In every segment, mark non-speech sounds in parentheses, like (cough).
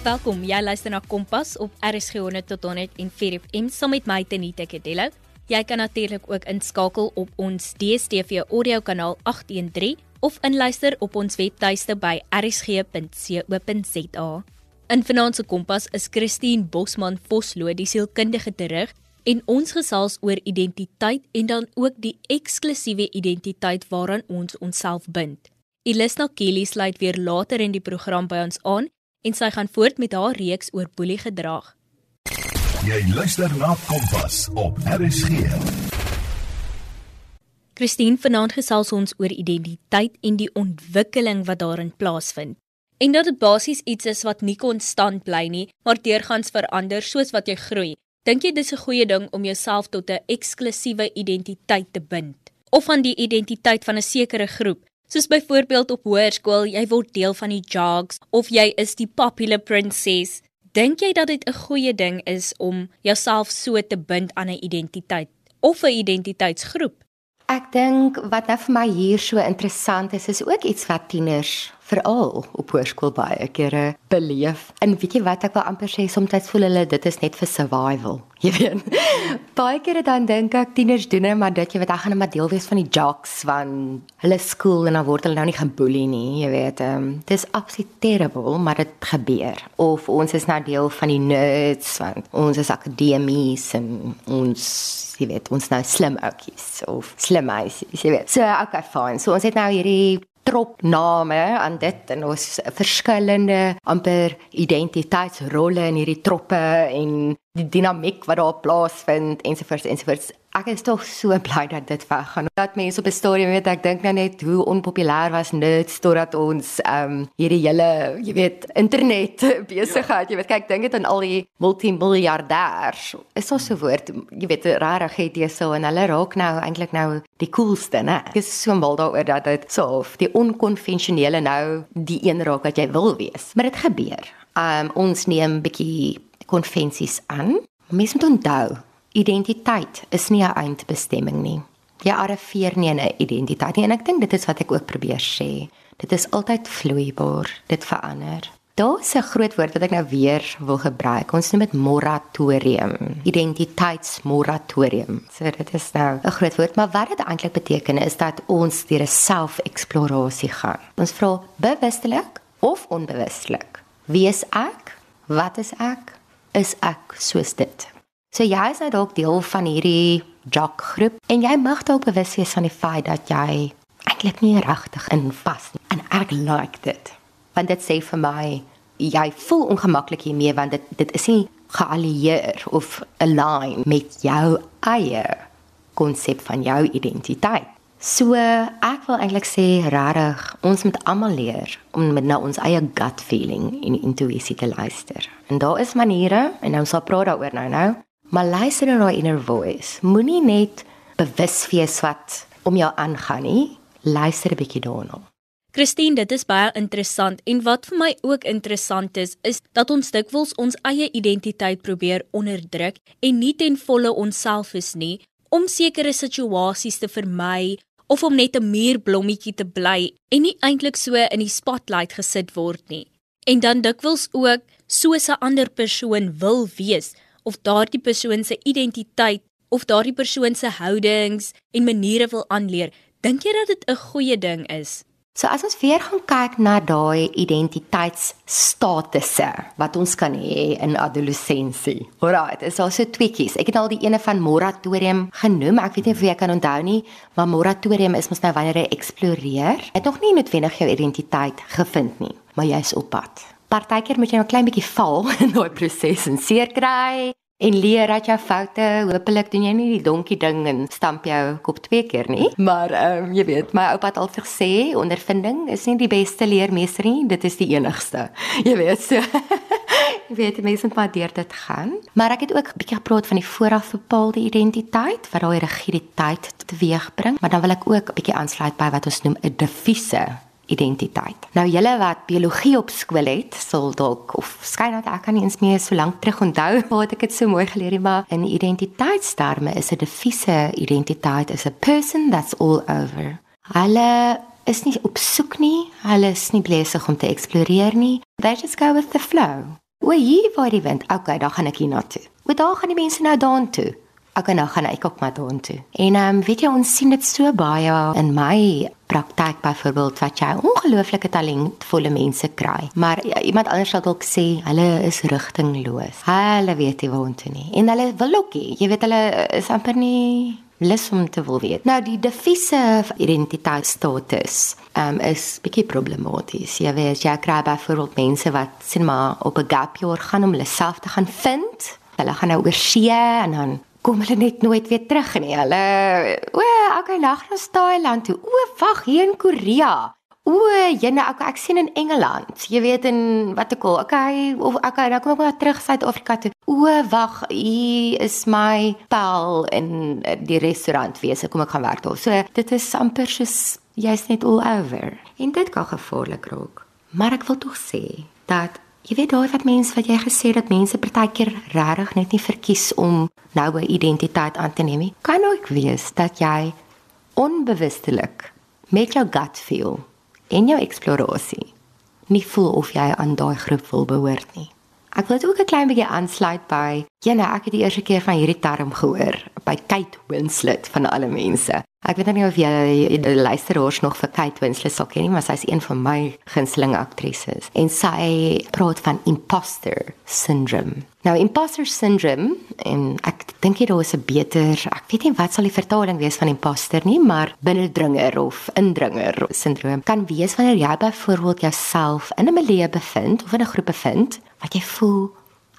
Welkom. Jy luister na Kompas op RSG 100 tot 104 FM saam met my Tenita Kedello. Jy kan natuurlik ook inskakel op ons DStv audio kanaal 813 of inluister op ons webtuiste by rsg.co.za. In Vanaand se Kompas is Christine Bosman Vosloo die sielkundige terug en ons gesels oor identiteit en dan ook die eksklusiewe identiteit waaraan ons onsself bind. Ilisna Kelly sluit weer later in die program by ons aan en sy gaan voort met haar reeks oor boeliegedrag. Jy luister na Kompas op RSG. Christine vanaand gesels ons oor identiteit en die ontwikkeling wat daarin plaasvind. En dat dit basies iets is wat nie konstant bly nie, maar deurgangs verander soos wat jy groei. Dink jy dis 'n goeie ding om jouself tot 'n eksklusiewe identiteit te bind of aan die identiteit van 'n sekere groep? Soos byvoorbeeld op hoërskool, jy word deel van die jocks of jy is die popular princess. Dink jy dat dit 'n goeie ding is om jouself so te bind aan 'n identiteit of 'n identiteitsgroep? Ek dink wat nou vir my hier so interessant is, is ook iets wat tieners veral op hoërskool baie kere beleef. En weet jy wat ek wil amper sê soms voel hulle dit is net vir survival. (laughs) Jy weet. baie kere dan dink ek tieners doen net maar dit jy weet ek gaan net maar deel wees van die jocks van hulle skool en dan word hulle nou nie geboelie nie, jy weet. Um, dit is absoluut terrible, maar dit gebeur. Of ons is nou deel van die nerds want ons is akademies en ons jy weet ons nou slim ouetjies of slim meisies, jy weet. So okay fine. So ons het nou hierdie tropname aan dit en ons verskillende amper identiteitsrolle in hierdie troppe en die dinamiek wat daar plaasvind ensovoorts ensovoorts ek is tog so (laughs) bly dat dit weggaan. Dat mense op 'n stadium weet ek dink nou net hoe onpopulêr was nerds totdat ons ehm um, hierdie hele jy weet internet (laughs) besigheid, ja. jy weet kyk dink dit aan al die multimiljardêers. Is so 'n woord, jy weet regtig het jy so en hulle raak nou eintlik nou die coolste, né? Ek is so mal daaroor dat dit so of die onkonvensionele nou die een raak wat jy wil wees. Maar dit gebeur. Ehm um, ons neem bietjie konvensies aan. Mense moet onthou identiteit is nie 'n eindbestemming nie. Jy arriveer nie in 'n identiteit nie en ek dink dit is wat ek ook probeer sê. Dit is altyd vloeibaar, dit verander. Daar's 'n groot woord wat ek nou weer wil gebruik. Ons noem dit moratorium. Identiteitsmoratorium. So dit is nou 'n groot woord, maar wat dit eintlik beteken is dat ons deur 'n selfeksplorasie gaan. Ons vra bewustelik of onbewustelik: Wie is ek? Wat is ek? Is ek soos dit? So jy is nou dalk deel van hierdie jock groep en jy mag dalk bewus wees van die feit dat jy eintlik nie regtig inpas nie. En ek like dit. Want dit sê vir my jy voel ongemaklik hiermee want dit dit is nie geallieer of align met jou eie konsep van jou identiteit. So ek wil eintlik sê regtig ons moet almal leer om met na ons eie gut feeling en intuïsie te luister. En daar is maniere en ons sal praat daaroor nou nou Maar luister na daai inner voice. Moenie net bewus wees wat om jou aangaan nie. Luister 'n bietjie daarna. Christine, dit is baie interessant en wat vir my ook interessant is, is dat ons dikwels ons eie identiteit probeer onderdruk en nie ten volle onsself is nie om sekere situasies te vermy of om net 'n muurblommetjie te bly en nie eintlik so in die spotlight gesit word nie. En dan dikwels ook soos 'n ander persoon wil wees of daardie persoon se identiteit of daardie persoon se houdings en maniere wil aanleer, dink jy dat dit 'n goeie ding is? So as ons weer gaan kyk na daai identiteitsstatusse wat ons kan hê in adolessensie. Alraait, is daar so tweeetjies. Ek het al die ene van moratorium genoem. Ek weet nie of jy kan onthou nie, maar moratorium is mos nou wanneer jy eksploreer. Jy het nog nie noodwendig jou identiteit gevind nie, maar jy's op pad partykeer moet jy 'n klein bietjie val (laughs) in daai proses en seer kry en leer uit jou foute. Hoopelik doen jy nie die donkie ding en stamp jou kop twee keer nie. Maar ehm um, jy weet, my oupa het altyd gesê ondervinding is nie die beste leermeester nie, dit is die enigste. (laughs) Jy weet so. (laughs) Ek weet mense moet maar deur dit gaan. Maar ek het ook 'n bietjie gepraat van die vooraf bepaalde identiteit wat daai rigiditeit teweegbring, maar dan wil ek ook 'n bietjie aansluit by wat ons noem 'n diffuse identiteit. Nou julle wat biologie op skool het, sal dalk of skyn dat ek kan nie eens meer so lank terug onthou (laughs) wat ek dit so mooi geleer het, maar in identiteitsterme is 'n diffuse identiteit is a person that's all over. Hulle is nie op soek nie, hulle is nie besig om te eksploreer nie. They just go with the flow. O, hier waar die wind. Okay, dan gaan ek hier na toe. O, daar gaan die mense nou daartoe. Okay, nou gaan ek ook maar daartoe. En ehm um, weet jy ons sien dit so baie in my praktyk byvoorbeeld wat jy ongelooflike talentvolle mense kry. Maar ja, iemand anders sal dalk sê hulle is rigtingloos. Hulle weet nie waartoe nie. En hulle wil ook nie. Jy weet hulle is amper nie lus om te wil weet. Nou die diffuse identiteitsstatus um, is bietjie problematies. Jy weet jy kry byvoorbeeld mense wat sien maar op 'n gap jaar gaan om hulle self te gaan vind. Hulle gaan nou oor see en dan kom hulle net nooit weer terug nie. Hulle o, okay, lag na Thailand toe. O, wag, hier in Korea. O, jene, ek ek sien in Engeland. Jy weet in wat ek al. Okay, of okay, dan kom ek maar terug Suid-Afrika toe. O, wag, hier is my pal in die restaurant wees. Kom ek gaan werk daar. So, dit is amper soos jy's net all over. En dit kan gevaarlik raak. Maar ek wil tog sê dat Jy weet daai wat mense wat jy gesê dat mense partykeer regtig net nie verkies om nou 'n identiteit aan te neem nie. Kan ook wees dat jy onbewustelik met jou gut feel en jou eksplorasie nie voel of jy aan daai groep wil behoort nie. Ek wil dit ook 'n klein bietjie aansluit by, nee, ek het die eerste keer van hierdie term gehoor by Kate Winslet van alle mense. Ek weet nie of jy die luisteraars nog vir Kate Winslet sal ken nie, maar sy is een van my gunsteling aktrises en sy praat van imposter syndrome. Nou imposter syndrome en ek dink daar is 'n beter, ek weet nie wat sal die vertaling wees van imposter nie, maar binnendringer of indringer syndroom kan wees wanneer jy byvoorbeeld jouself in 'n milieu bevind of in 'n groep bevind wat jy voel,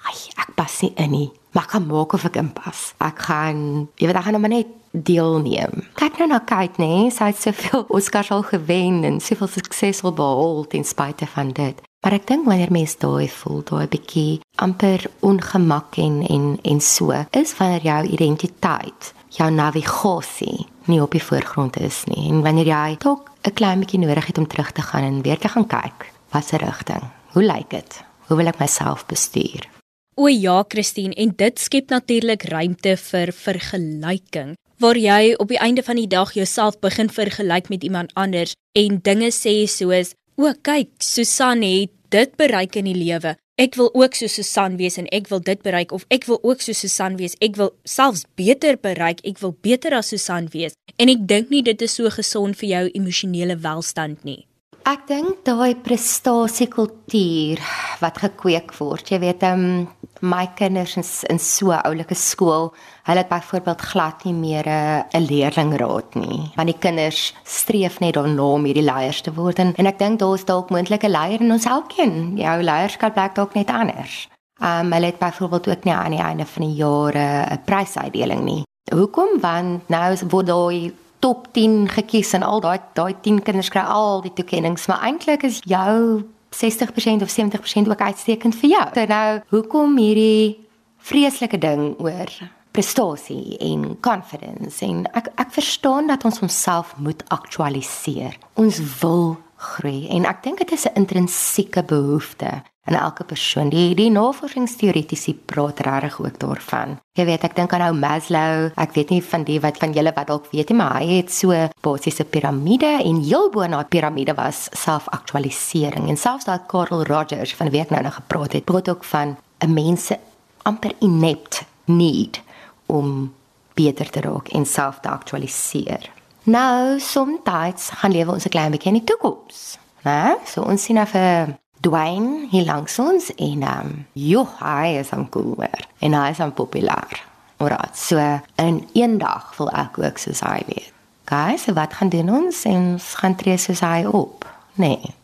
"Ag, ek pas nie in nie." Maar kan maak of ek inpas. Ek gaan, jy weet, ek gaan nou net deelneem. Kyk nou na Kate, nee, sy het soveel (laughs) Oscars al gewen en soveel sukses al behaal ten spyte van dit. Maar ek dink wanneer mens daai voel, daai bietjie amper ongemak en en en so, is wanneer jou identiteit, jou navigasie nie op die voorgrond is nie. En wanneer jy dalk 'n klein bietjie nodig het om terug te gaan en weer te gaan kyk, wat 'n rigting. Hoe lyk dit? Hoe wil ek myself bestuur? O ja, Christine, en dit skep natuurlik ruimte vir vergelyking waar jy op die einde van die dag jouself begin vergelyk met iemand anders en dinge sê soos: "O, kyk, Susan het dit bereik in die lewe. Ek wil ook so Susan wees en ek wil dit bereik of ek wil ook so Susan wees. Ek wil selfs beter bereik. Ek wil beter as Susan wees." En ek dink nie dit is so gesond vir jou emosionele welstand nie. Ek dink daai prestasiekultuur wat gekweek word. Jy weet, um, my kinders in, in so 'n oulike skool, hulle het byvoorbeeld glad nie meer 'n leerlingraad nie. Want die kinders streef net daarna om hierdie leiers te word en, en ek dink daar is dalk moontlike leier in ons elkeen. Jou leierskap blyk dalk net anders. Um, hulle het byvoorbeeld ook nie aan die einde van die jare 'n prysuitdeling nie. Hoekom? Want nou word daai top 10 gekies en al daai daai 10 kinders kry al die toekenninge, maar eintlik is jou 60% of 70% ook uitstekend vir jou. So nou, hoekom hierdie vreeslike ding oor prestasie en confidence en ek ek verstaan dat ons onsself moet aktualiseer. Ons wil groei en ek dink dit is 'n intrinsieke behoefte in elke persoon. Die die navorsingsteoretiese praat regtig ook daarvan. Jy weet, ek dink aan ou Maslow. Ek weet nie van die wat van julle wat dalk weet nie, maar hy het so basiese piramide en heel bo na die piramide was selfaktualisering. En selfs daai Carl Rogers van wie ek nou nog gepraat het, praat ook van 'n mens se amper inept need om beter te raak en self te aktualiseer. Nou, soms gaan lewe ons 'n klein bietjie in die toekoms. Né? So ons sien af 'n Dwayne hier langs ons en ehm um, joh, hy is aan cooler en hy is aan populair. Alraai, so in een dag wil ek ook soos hy wees. Guys, wat gaan doen ons? Ons gaan tree soos hy op. Nee.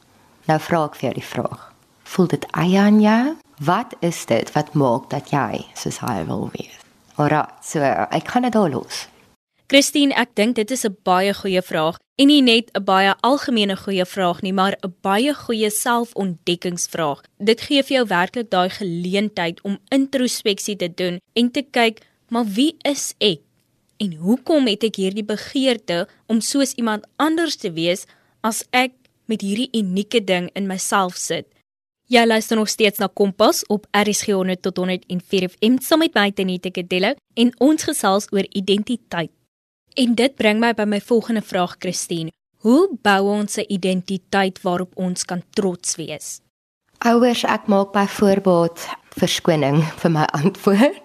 Nou vra ek vir die vraag. Voel dit eie aan jou? Wat is dit wat maak dat jy soos hy wil wees? Alraai, so ek gaan dit al los. Christine, ek dink dit is 'n baie goeie vraag en nie net 'n baie algemene goeie vraag nie, maar 'n baie goeie selfontdekkingsvraag. Dit gee vir jou werklik daai geleentheid om introspeksie te doen en te kyk, maar wie is ek? En hoekom het ek hierdie begeerte om soos iemand anders te wees as ek met hierdie unieke ding in myself sit? Jy luister nog steeds na Kompas op RSG 100 tot 104 FM saam met my Tenita Kadello en ons gesels oor identiteit. En dit bring my by my volgende vraag, Christine. Hoe bou ons 'n identiteit waarop ons kan trots wees? Ouers, ek maak byvoorbeeld verskoning vir my (laughs) antwoord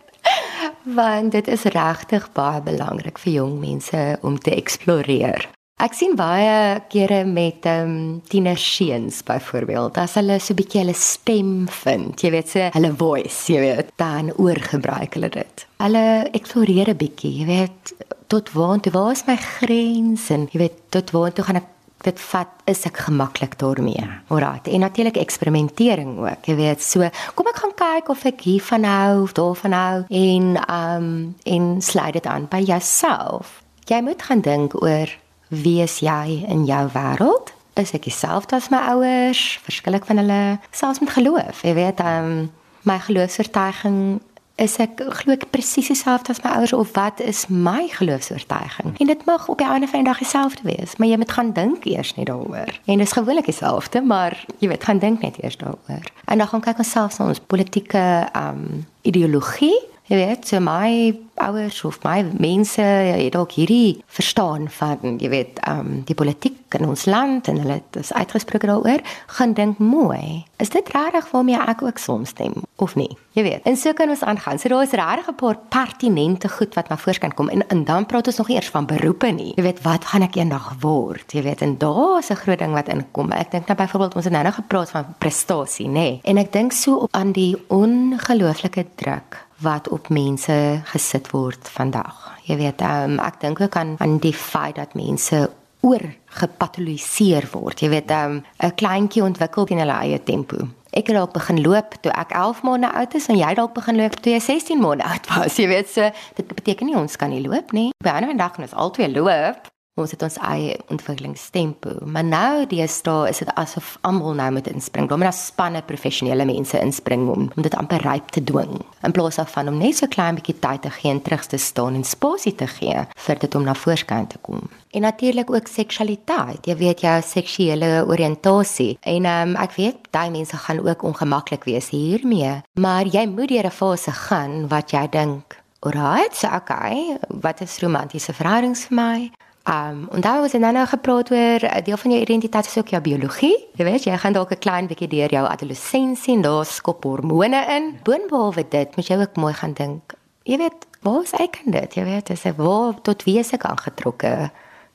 want dit is regtig baie belangrik vir jong mense om te eksploreer. Ek sien baie kere met ehm um, tienerseuns byvoorbeeld, as hulle so 'n bietjie hulle stem vind, jy weet, so hulle voice, jy weet, dan oorgebruik hulle dit. Hulle eksploreer 'n bietjie, jy weet, tot waar toe waar is my grens en jy weet, tot waar toe gaan ek dit vat is ek gemaklik daarmee. Alraai. En natuurlik eksperimentering ook. Jy weet, so kom ek gaan kyk of ek hiervan hou of daarvan hou en ehm um, en sluit dit aan by jouself. Jy moet gaan dink oor wie is jy in jou wêreld? Is ek dieselfde as my ouers? Verskil ek van hulle selfs met geloof? Jy weet, ehm um, my geloofsvertuiging is ek glo ek presies dieselfde as my ouers of wat is my geloofsvertuiging? En dit mag op die einde van die dag dieselfde wees, maar jy moet gaan dink eers net daaroor. En dit is gewoonlik dieselfde, maar jy weet, gaan dink net eers daaroor. En dan gaan kyk ons selfs na ons politieke um, ideologie Jy weet, so my ouers of my mense het dalk hierdie verstaan van, jy weet, ehm um, die politiek in ons land en hulle het uitgespreek daaroor, gaan dink mooi. Is dit regtig waarmee ek ook soms stem of nie? Jy weet. En so kan ons aangaan. So daar is regtig 'n paar pertinente goed wat na vore kan kom en en dan praat ons nog eers van beroepe nie. Jy weet, wat gaan ek eendag word? Jy weet, en daar is 'n groot ding wat inkom. Ek dink nou byvoorbeeld ons het nou nog gepraat van prestasie, nê? Nee. En ek dink so op aan die ongelooflike druk wat op mense gesit word vandag. Jy weet, um, ek dink ook aan aan die feit dat mense oor gepatologiseer word. Jy weet, 'n um, kleintjie ontwikkel in hulle eie tempo. Ek het dalk begin loop toe ek 11 maande oud is en jy dalk begin loop toe jy 16 maande oud was. Jy weet, so dit beteken nie ons kan nie loop nie. By 'n ander dag kan ons albei loop, ons het ons eie ontwikkelingstempo. Maar nou deesdae is dit asof almal nou moet inspring. Daar moet daar spanne professionele mense inspring om om dit amper ryp te dwing. In plaas daarvan om net so klein bietjie tyd te gee en terug te staan en spasie te gee vir dit om na voorskyn te kom. En natuurlik ook seksualiteit. Jy weet jou seksuele oriëntasie. En um, ek weet daai mense gaan ook ongemaklik wees hiermee, maar jy moet deur 'n fase gaan wat jy dink Alright, so okay, wat is romantiese verhoudings vir my? Um, en daar was dan nou gepraat oor 'n deel van jou identiteit is ook jou biologie. Jy weet, jy gaan dalk 'n klein bietjie deur jou adolessensie en daar skop hormone in. Boonbehalwe dit, moet jy ook mooi gaan dink. Jy weet, waar is ek in dit? Jy weet, is ek waar tot wie is ek aangetrokke?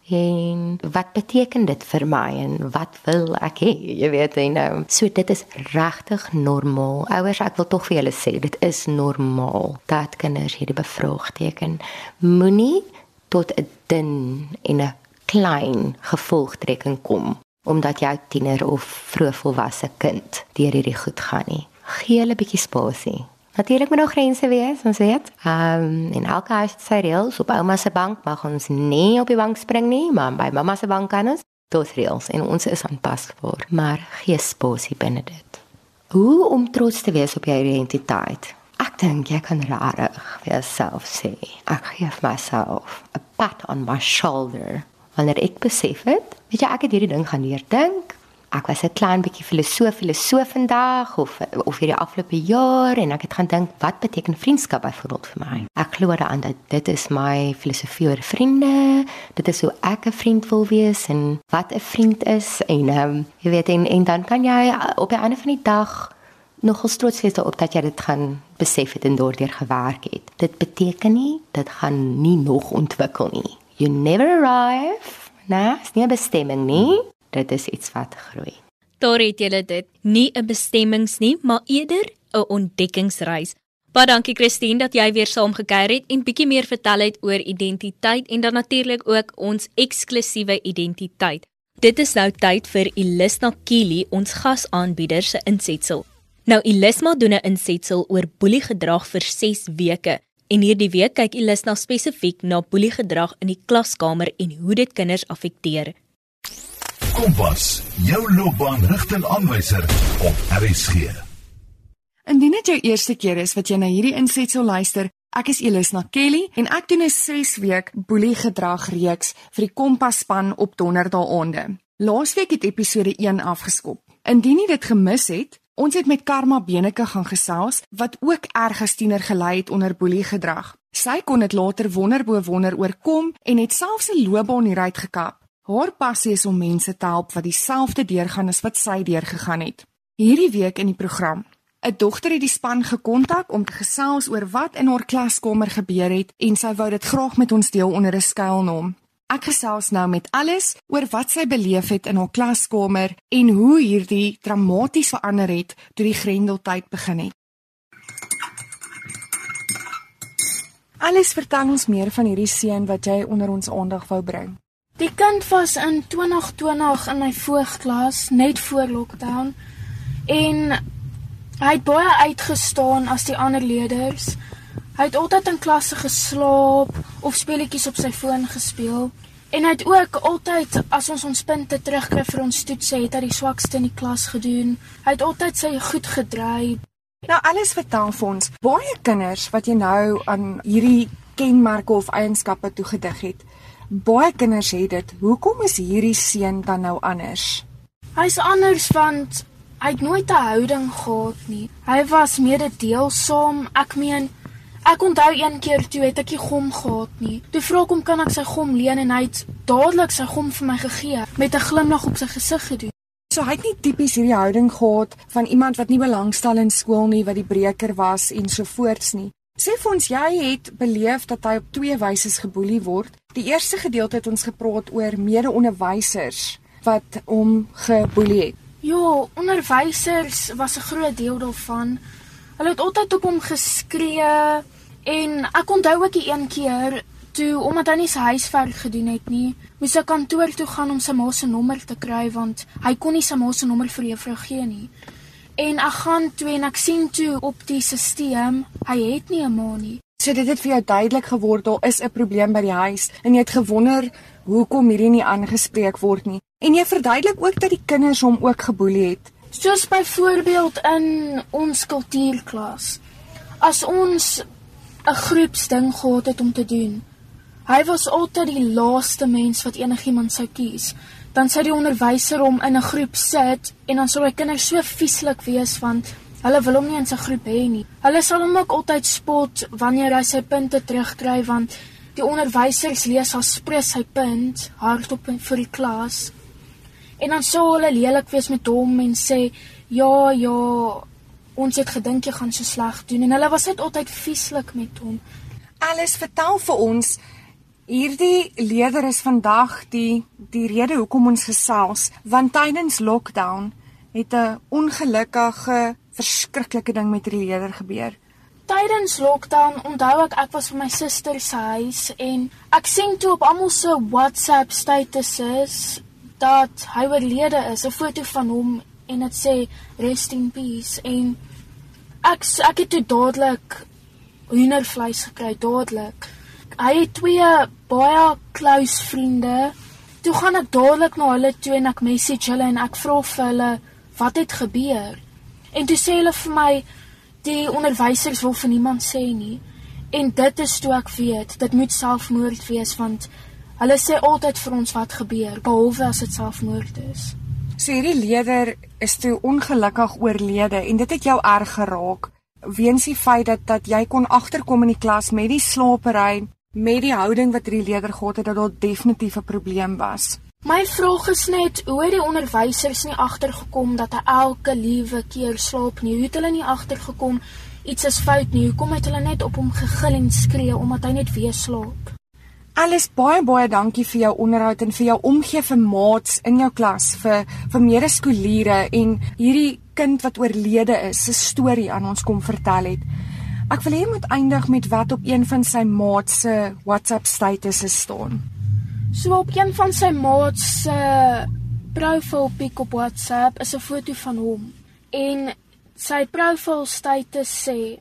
En wat beteken dit vir my en wat wil ek hê? Jy weet, en nou, so dit is regtig normaal. Ouers, ek wil tog vir julle sê, dit is normaal dat kinders hierdie bevraagteken moenie tot 'n dun en 'n klein gevolgtrekking kom omdat 'n tiener of vroegvolwasse kind deur hierdie goed gaan nie. Gee hulle 'n bietjie spasie. Natuurlik moet daar grense wees, ons weet. Ehm um, en elke huis het sy reëls. Op ouma se bank mag ons nie op die bank spring nie, maar by mamma se bank kan ons. Dit reëls en ons is aanpasbaar, maar gee spasie binne dit. Hoe om trots te wees op jou identiteit? Ek dink jy kan rarig vir jouself sê. Ek gee vir myself 'n pat on my shoulder wanneer ek besef het, weet jy ek het hierdie ding gaan leer dink. Ek was 'n klein bietjie filosoof filosoof vandag of of hierdie afgelope jaar en ek het gaan dink wat beteken vriendskap byvoorbeeld vir my. Ek glo daaraan dat dit is my filosofie oor vriende. Dit is hoe ek 'n vriend wil wees en wat 'n vriend is en ehm um, jy weet en, en dan kan jy op die einde van die dag nogal trots wees daarop dat jy dit gaan besef het en daardeur gewerk het. Dit beteken nie dit gaan nie nog ontwikkel nie. You never arrive. Nee, is nie 'n bestemming nie. Dit is iets wat groei. Daar het jy dit nie 'n bestemmings nie, maar eerder 'n ontdekkingsreis. Baie dankie Christine dat jy weer saamgekuier het en bietjie meer vertel het oor identiteit en dan natuurlik ook ons eksklusiewe identiteit. Dit is nou tyd vir Elisna Kili, ons gasaanbieder se insetsel. Nou Elisma doen 'n insetsel oor boeliegedrag vir 6 weke en hierdie week kyk Elisma spesifiek na boeliegedrag in die klaskamer en hoe dit kinders affekteer. Kompas, jou loopbaanrigtingaanwyser op RSG. Indien dit jou eerste keer is wat jy na hierdie insetsel luister, ek is Elisma Kelly en ek doen 'n 6 week boeliegedrag reeks vir die Kompas span op donderdaande. Laasweek het episode 1 afgeskop. Indien jy dit gemis het, Ons het met Karma Beneke gaan gesels wat ook erg gestiener gelei het onder boelie gedrag. Sy kon dit later wonder bo wonder oorkom en het selfs 'n loopbaan hieruit gekap. Haar passie is om mense te help wat dieselfde deurgaan as wat sy deurgegaan het. Hierdie week in die program 'n Dogter het die span gekontak om te gesels oor wat in haar klaskamer gebeur het en sy wou dit graag met ons deel onder 'n skuilnaam. Ek gesels nou met alles oor wat sy beleef het in haar klaskamer en hoe hierdie dramaties verander het toe die Grendeltyd begin het. Alles vertel ons meer van hierdie seun wat jy onder ons aandag wou bring. Die kind was in 2020 in my voogklas net voor lockdown en hy het baie uitgestaan as die ander leerders. Hy het altyd in klasse geslaap of speletjies op sy foon gespeel. En hy het ook altyd as ons ons punte terugkry vir ons toetse, het hy die swakste in die klas gedoen. Hy het altyd sy goed gedry. Nou alles vertel vir ons. Baie kinders wat jy nou aan hierdie kenmerke of eienskappe toegedig het. Baie kinders het dit. Hoekom is hierdie seun dan nou anders? Hy's anders want hy het nooit 'n houding gehad nie. Hy was mededeelsaam. Ek meen Ek onthou een keer toe het ek nie gom gehad nie. Toe vra ek hom kan ek sy gom leen en hy het dadelik sy gom vir my gegee met 'n glimlag op sy gesig gedoen. So hy het nie tipies hierdie houding gehad van iemand wat nie belangstel in skool nie, wat die breker was en so voorts nie. Sê vir ons jy het beleef dat hy op twee wyse geboelie word. Die eerste gedeelte het ons gepraat oor mede-onderwysers wat hom geboelie het. Ja, onderwysers was 'n groot deel daarvan. Hulle het altyd op hom geskree en ek onthou ook een keer toe omdat hy nie sy huiswerk gedoen het nie, moes hy kantoor toe gaan om sy ma se nommer te kry want hy kon nie sy ma se nommer vir juffrou gee nie. En ek gaan toe en ek sien toe op die stelsel, hy het nie 'n ma nie. So dit het vir jou duidelik geword daar is 'n probleem by die huis en jy het gewonder hoekom hierdie nie aangespreek word nie. En jy verduidelik ook dat die kinders hom ook geboelie het. Soos byvoorbeeld in ons kultuurklas. As ons 'n groepsding gehad het om te doen, Hy was altyd die laaste mens wat enigiemand sou kies. Dan sou die onderwyser hom in 'n groep sit en dan sou hy kinders so vieslik wees want hulle wil hom nie in sy groep hê nie. Hulle sal hom ook altyd spot wanneer hy sy punte terugkry want die onderwysers lees al spreek sy punt hardop vir die klas. En dan sou hulle lelik wees met hom en sê ja, ja, ons het gedink jy gaan so sleg doen en hulle was net altyd vieslik met hom. Alles vertel vir ons Hierdie leerder is vandag die die rede hoekom ons gesels, want tydens lockdown het 'n ongelukkige, verskriklike ding met die leerder gebeur. Tydens lockdown onthou ek ek was by my suster se huis en ek sien toe op almal se WhatsApp statuses dat hy oorlede is, 'n foto van hom en dit sê rest in peace en ek ek het toe dadelik hoendervleis gekry dadelik hy het twee baie close vriende. Toe gaan ek dadelik na hulle toe en ek message hulle en ek vra vir hulle wat het gebeur. En toe sê hulle vir my die onderwysers wil vir niemand sê nie. En dit is toe ek weet, dit moet selfmoord wees want hulle sê altyd vir ons wat gebeur behalwe as dit selfmoord is. So hierdie leier is toe ongelukkig oorlede en dit het jou erg geraak weens die feit dat dat jy kon agterkom in die klas met die slapery met die houding wat hierdie leerder gehad het dat daar definitief 'n probleem was. My vraag is net hoe het die onderwysers nie agtergekom dat hy elke liewe keer slaap nie? Hoe het hulle nie agtergekom iets is fout nie? Hoekom het hulle net op hom gegil en skree omdat hy net weer slaap? Alles baie baie dankie vir jou onderhoud en vir jou omgee vir maats in jou klas vir vir medeskoliere en hierdie kind wat oorlede is se storie aan ons kom vertel het. Ek wil hê jy moet eindig met wat op een van sy maat se WhatsApp statusse staan. So op een van sy maat se profile pic op WhatsApp is 'n foto van hom en sy profile status sê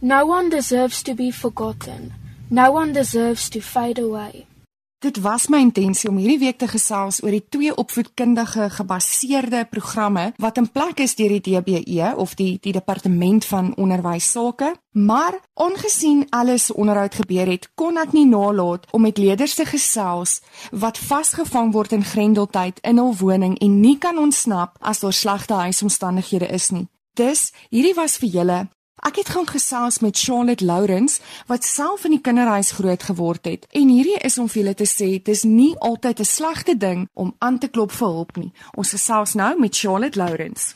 No one deserves to be forgotten. No one deserves to fade away. Dit was my intensie om hierdie week te gesels oor die twee opvoedkundige gebaseerde programme wat in plek is deur die DBE of die die departement van onderwys sake. Maar ongesien alles onderhoud gebeur het, kon ek nie nalat om met leerders te gesels wat vasgevang word in Grendeltyd in hul woning en nie kan ontsnap as daar slegte huisomstandighede is nie. Dus hierdie was vir julle Ek het gaan gesels met Charlotte Lourens wat self in die kinderhuis grootgeword het en hierdie is om vir julle te sê dis nie altyd 'n slegte ding om aan te klop vir hulp nie. Ons gesels nou met Charlotte Lourens.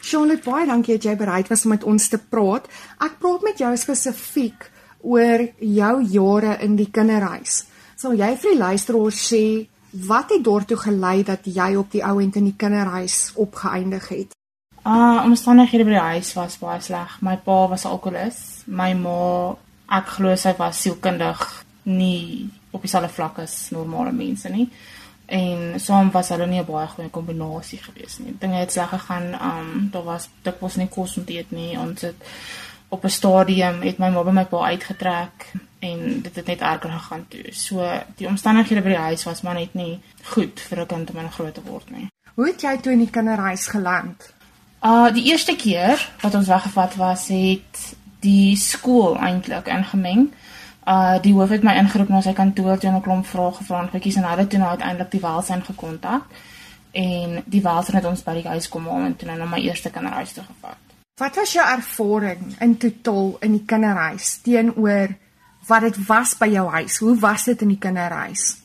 Charlotte, baie dankie dat jy bereid was om met ons te praat. Ek praat met jou spesifiek oor jou jare in die kinderhuis. Sal jy vir die luisteraars sê wat het daartoe gelei dat jy op die ouend in die kinderhuis opgeëindig het? Ah, uh, omstandighede by die huis was baie sleg. My pa was alkoholist. My ma, ek glo sy was sielkundig nie op dieselfde vlak as normale mense nie. En saam was hulle nie 'n baie goeie kombinasie gewees nie. Dinge het sleg gegaan. Um daar was dikwels nie kos om te eet nie. Ons het op 'n stadium het my ma by my pa uitgetrek en dit het net erger gegaan toe. So die omstandighede by die huis was maar net nie goed vir 'n kind om in groot te word nie. Hoe het jy toe in die kinderhuis geland? Uh die eerste keer wat ons weggevat was, het die skool eintlik ingemeng. Uh die hoof het my ingeroep na sy kantoor toe en 'n klomp vrae gevra en goedjies en hulle toe nou uiteindelik die welsyn gekontak. En die welsyn het ons by die huis kom haal en toe nou na my eerste kinderhuis toe gevat. Wat was jou ervaring in totaal in die kinderhuis teenoor wat dit was by jou huis? Hoe was dit in die kinderhuis?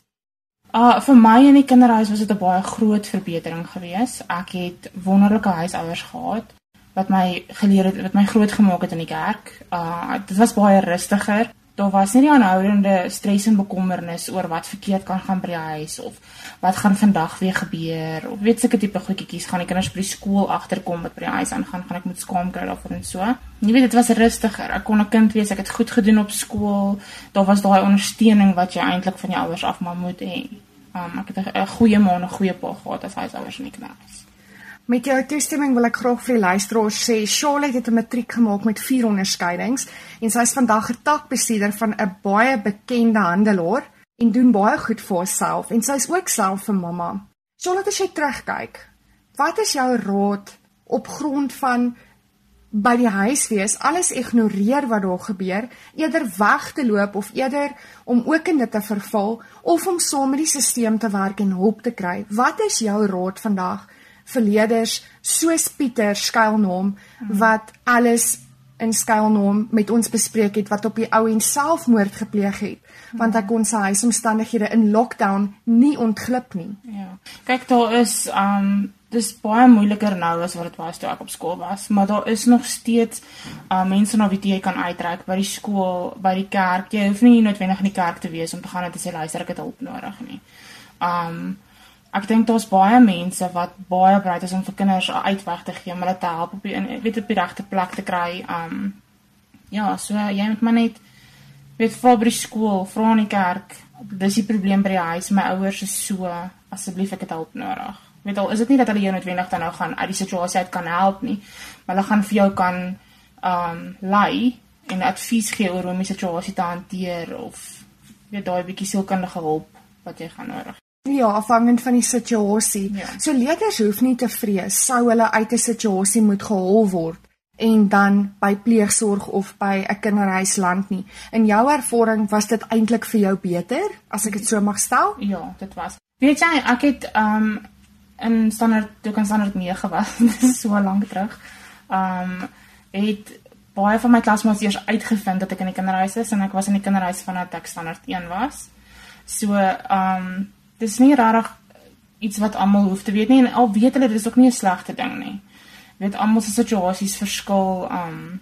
Uh vir my in die kinderhuis was dit 'n baie groot verbetering gewees. Ek het wonderlike huisouers gehad wat my geleer het wat my groot gemaak het in die kerk. Uh dit was baie rustiger daar was nie die aanhoudende stres en bekommernis oor wat verkeerd kan gaan by die huis of wat gaan vandag weer gebeur of weet seker tipe goedjies gaan die kinders by die skool agterkom wat by die huis aangaan gaan ek moet skaam kry daarvoor en so. Jy weet dit was rustiger. Ek kon 'n kind wees, ek het goed gedoen op skool. Daar was daai ondersteuning wat jy eintlik van jou ouers af maar moet hê. Um, ek het 'n goeie ma en 'n goeie pa gehad as huisouers in die knas. Met jou toestemming wil ek graag vir die luisteraars sê Charlotte het 'n matriek gemaak met vier onderskeidings en sy is vandag 'n takbestuurder van 'n baie bekende handelaar en doen baie goed vir haarself en sy is ook self 'n mamma. Charlotte, as jy terugkyk, wat is jou raad op grond van by die huis wees, alles ignoreer wat daar gebeur, eerder weg te loop of eerder om ook in dit te verval of om saam met die stelsel te werk en hulp te kry. Wat is jou raad vandag? Verleders soos Pieter skuilnaam wat alles in skuilnaam met ons bespreek het wat op die ou en selfmoord gepleeg het want hy kon sy huisomstandighede in lockdown nie ontglip nie. Ja. Kyk daar is um dis baie moeiliker nou as wat dit was toe ek op skool was, maar daar is nog steeds uh mense na wie jy kan uitreik by die skool, by die kerk. Jy hoef nie noodwendig in die kerk te wees om te gaan en te sê luister ek het hulp nodig nie. Um ek dink daar's baie mense wat baie bereid is om vir kinders 'n uitweg te gee om hulle te help op die weet op die regte plek te kry. Um ja, so jy moet maar net weet vir by die skool, vra in die kerk. Dis die probleem by die huis. My ouers is so asseblief ek het hulp nodig. Weet al is dit nie dat hulle jou noodwendig dan nou gaan uit die situasie uit kan help nie, maar hulle gaan vir jou kan um lei en advies gee oor hoe om die situasie te hanteer of weet daai bietjie sielkundige hulp wat jy gaan nodig Ja, afhangend van die situasie. Ja. So leerders hoef nie te vrees sou hulle uit 'n situasie moet gehol word en dan by pleegsorg of by 'n kinderhuis land nie. In jou ervaring was dit eintlik vir jou beter as ek dit so mag stel? Ja, dit was. Weet jy, ek het um in standaard toe kan standaard 9 was, (laughs) so lank terug. Um het baie van my klasmaats eers uitgevind dat ek in die kinderhuis is en ek was in die kinderhuis vanaf ek standaard 1 was. So um dis nie regtig iets wat almal hoef te weet nie en al weet hulle dis ook nie 'n slegte ding nie. Jy weet almal se situasies verskil um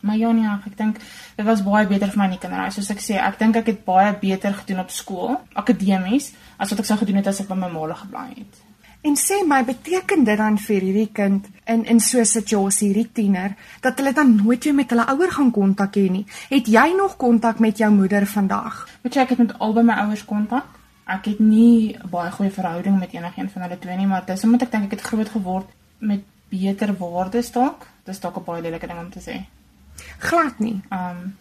maar ja nee, ek dink dit was baie beter vir my in die kinderhuis. Soos ek sê, ek dink ek het baie beter gedoen op skool, akademies, as wat ek sou gedoen het as ek by my ma gebly het. En sê my, beteken dit dan vir hierdie kind in in so 'n situasie, hierdie tiener, dat hulle dan nooit weer met hulle ouer gaan kontak hê nie? Het jy nog kontak met jou moeder vandag? Weet jy, ek het met albei my ouers kontak ek het nie baie goeie verhouding met enigiemand van hulle twee nie, maar dis omdat ek dink ek het groot geword met beter waardes dalk. Dis dalk 'n baie lelike ding om te sê. Glad nie. Ehm um,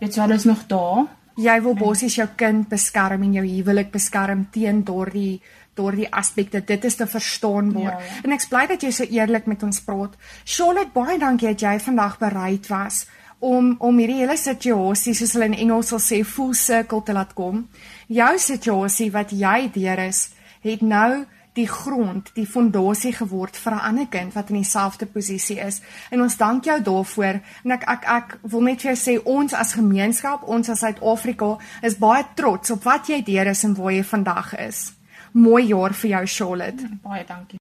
Dit sou alles nog daar. Jy wil bosies jou kind beskerm en jou huwelik beskerm teen daardie daardie aspekte. Dit is te verstaan word. Ja, ja. En ek bly dat jy so eerlik met ons praat. Charlotte, baie dankie dat jy vandag bereid was om om hierdie hele situasie soos hulle in Engels sal sê full circle te laat kom. Jou situasie wat jy deur is, het nou die grond, die fondasie geword vir 'n ander kind wat in dieselfde posisie is. En ons dank jou daarvoor. En ek ek ek wil net vir jou sê ons as gemeenskap, ons as Suid-Afrika is baie trots op wat jy deur is en waar jy vandag is. Mooi jaar vir jou Charlotte. Baie dankie.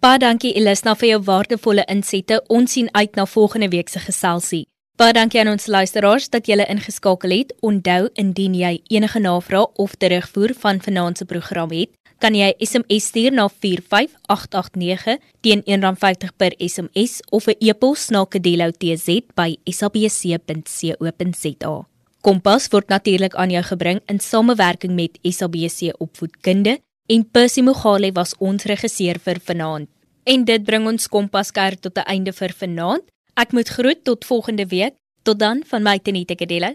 Baie dankie Elisna vir jou waardevolle insette. Ons sien uit na volgende week se geselsie. Baie dankie aan ons luisteraars dat julle ingeskakel het. Onthou indien jy enige navrae of terugvoer van vanaand se program het, kan jy SMS stuur na 45889 teen R1.50 per SMS of 'n e-pos na kadelloutz@sabc.co.za. Kompas word natuurlik aan jou gebring in samewerking met SABC Opvoedkunde en Percy Mogale was ons regisseur vir vanaand. En dit bring ons Kompas kerk tot 'n einde vir vanaand. Ek moet groet tot volgende week. Tot dan van my Tenita Kadello.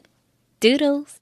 Doodles.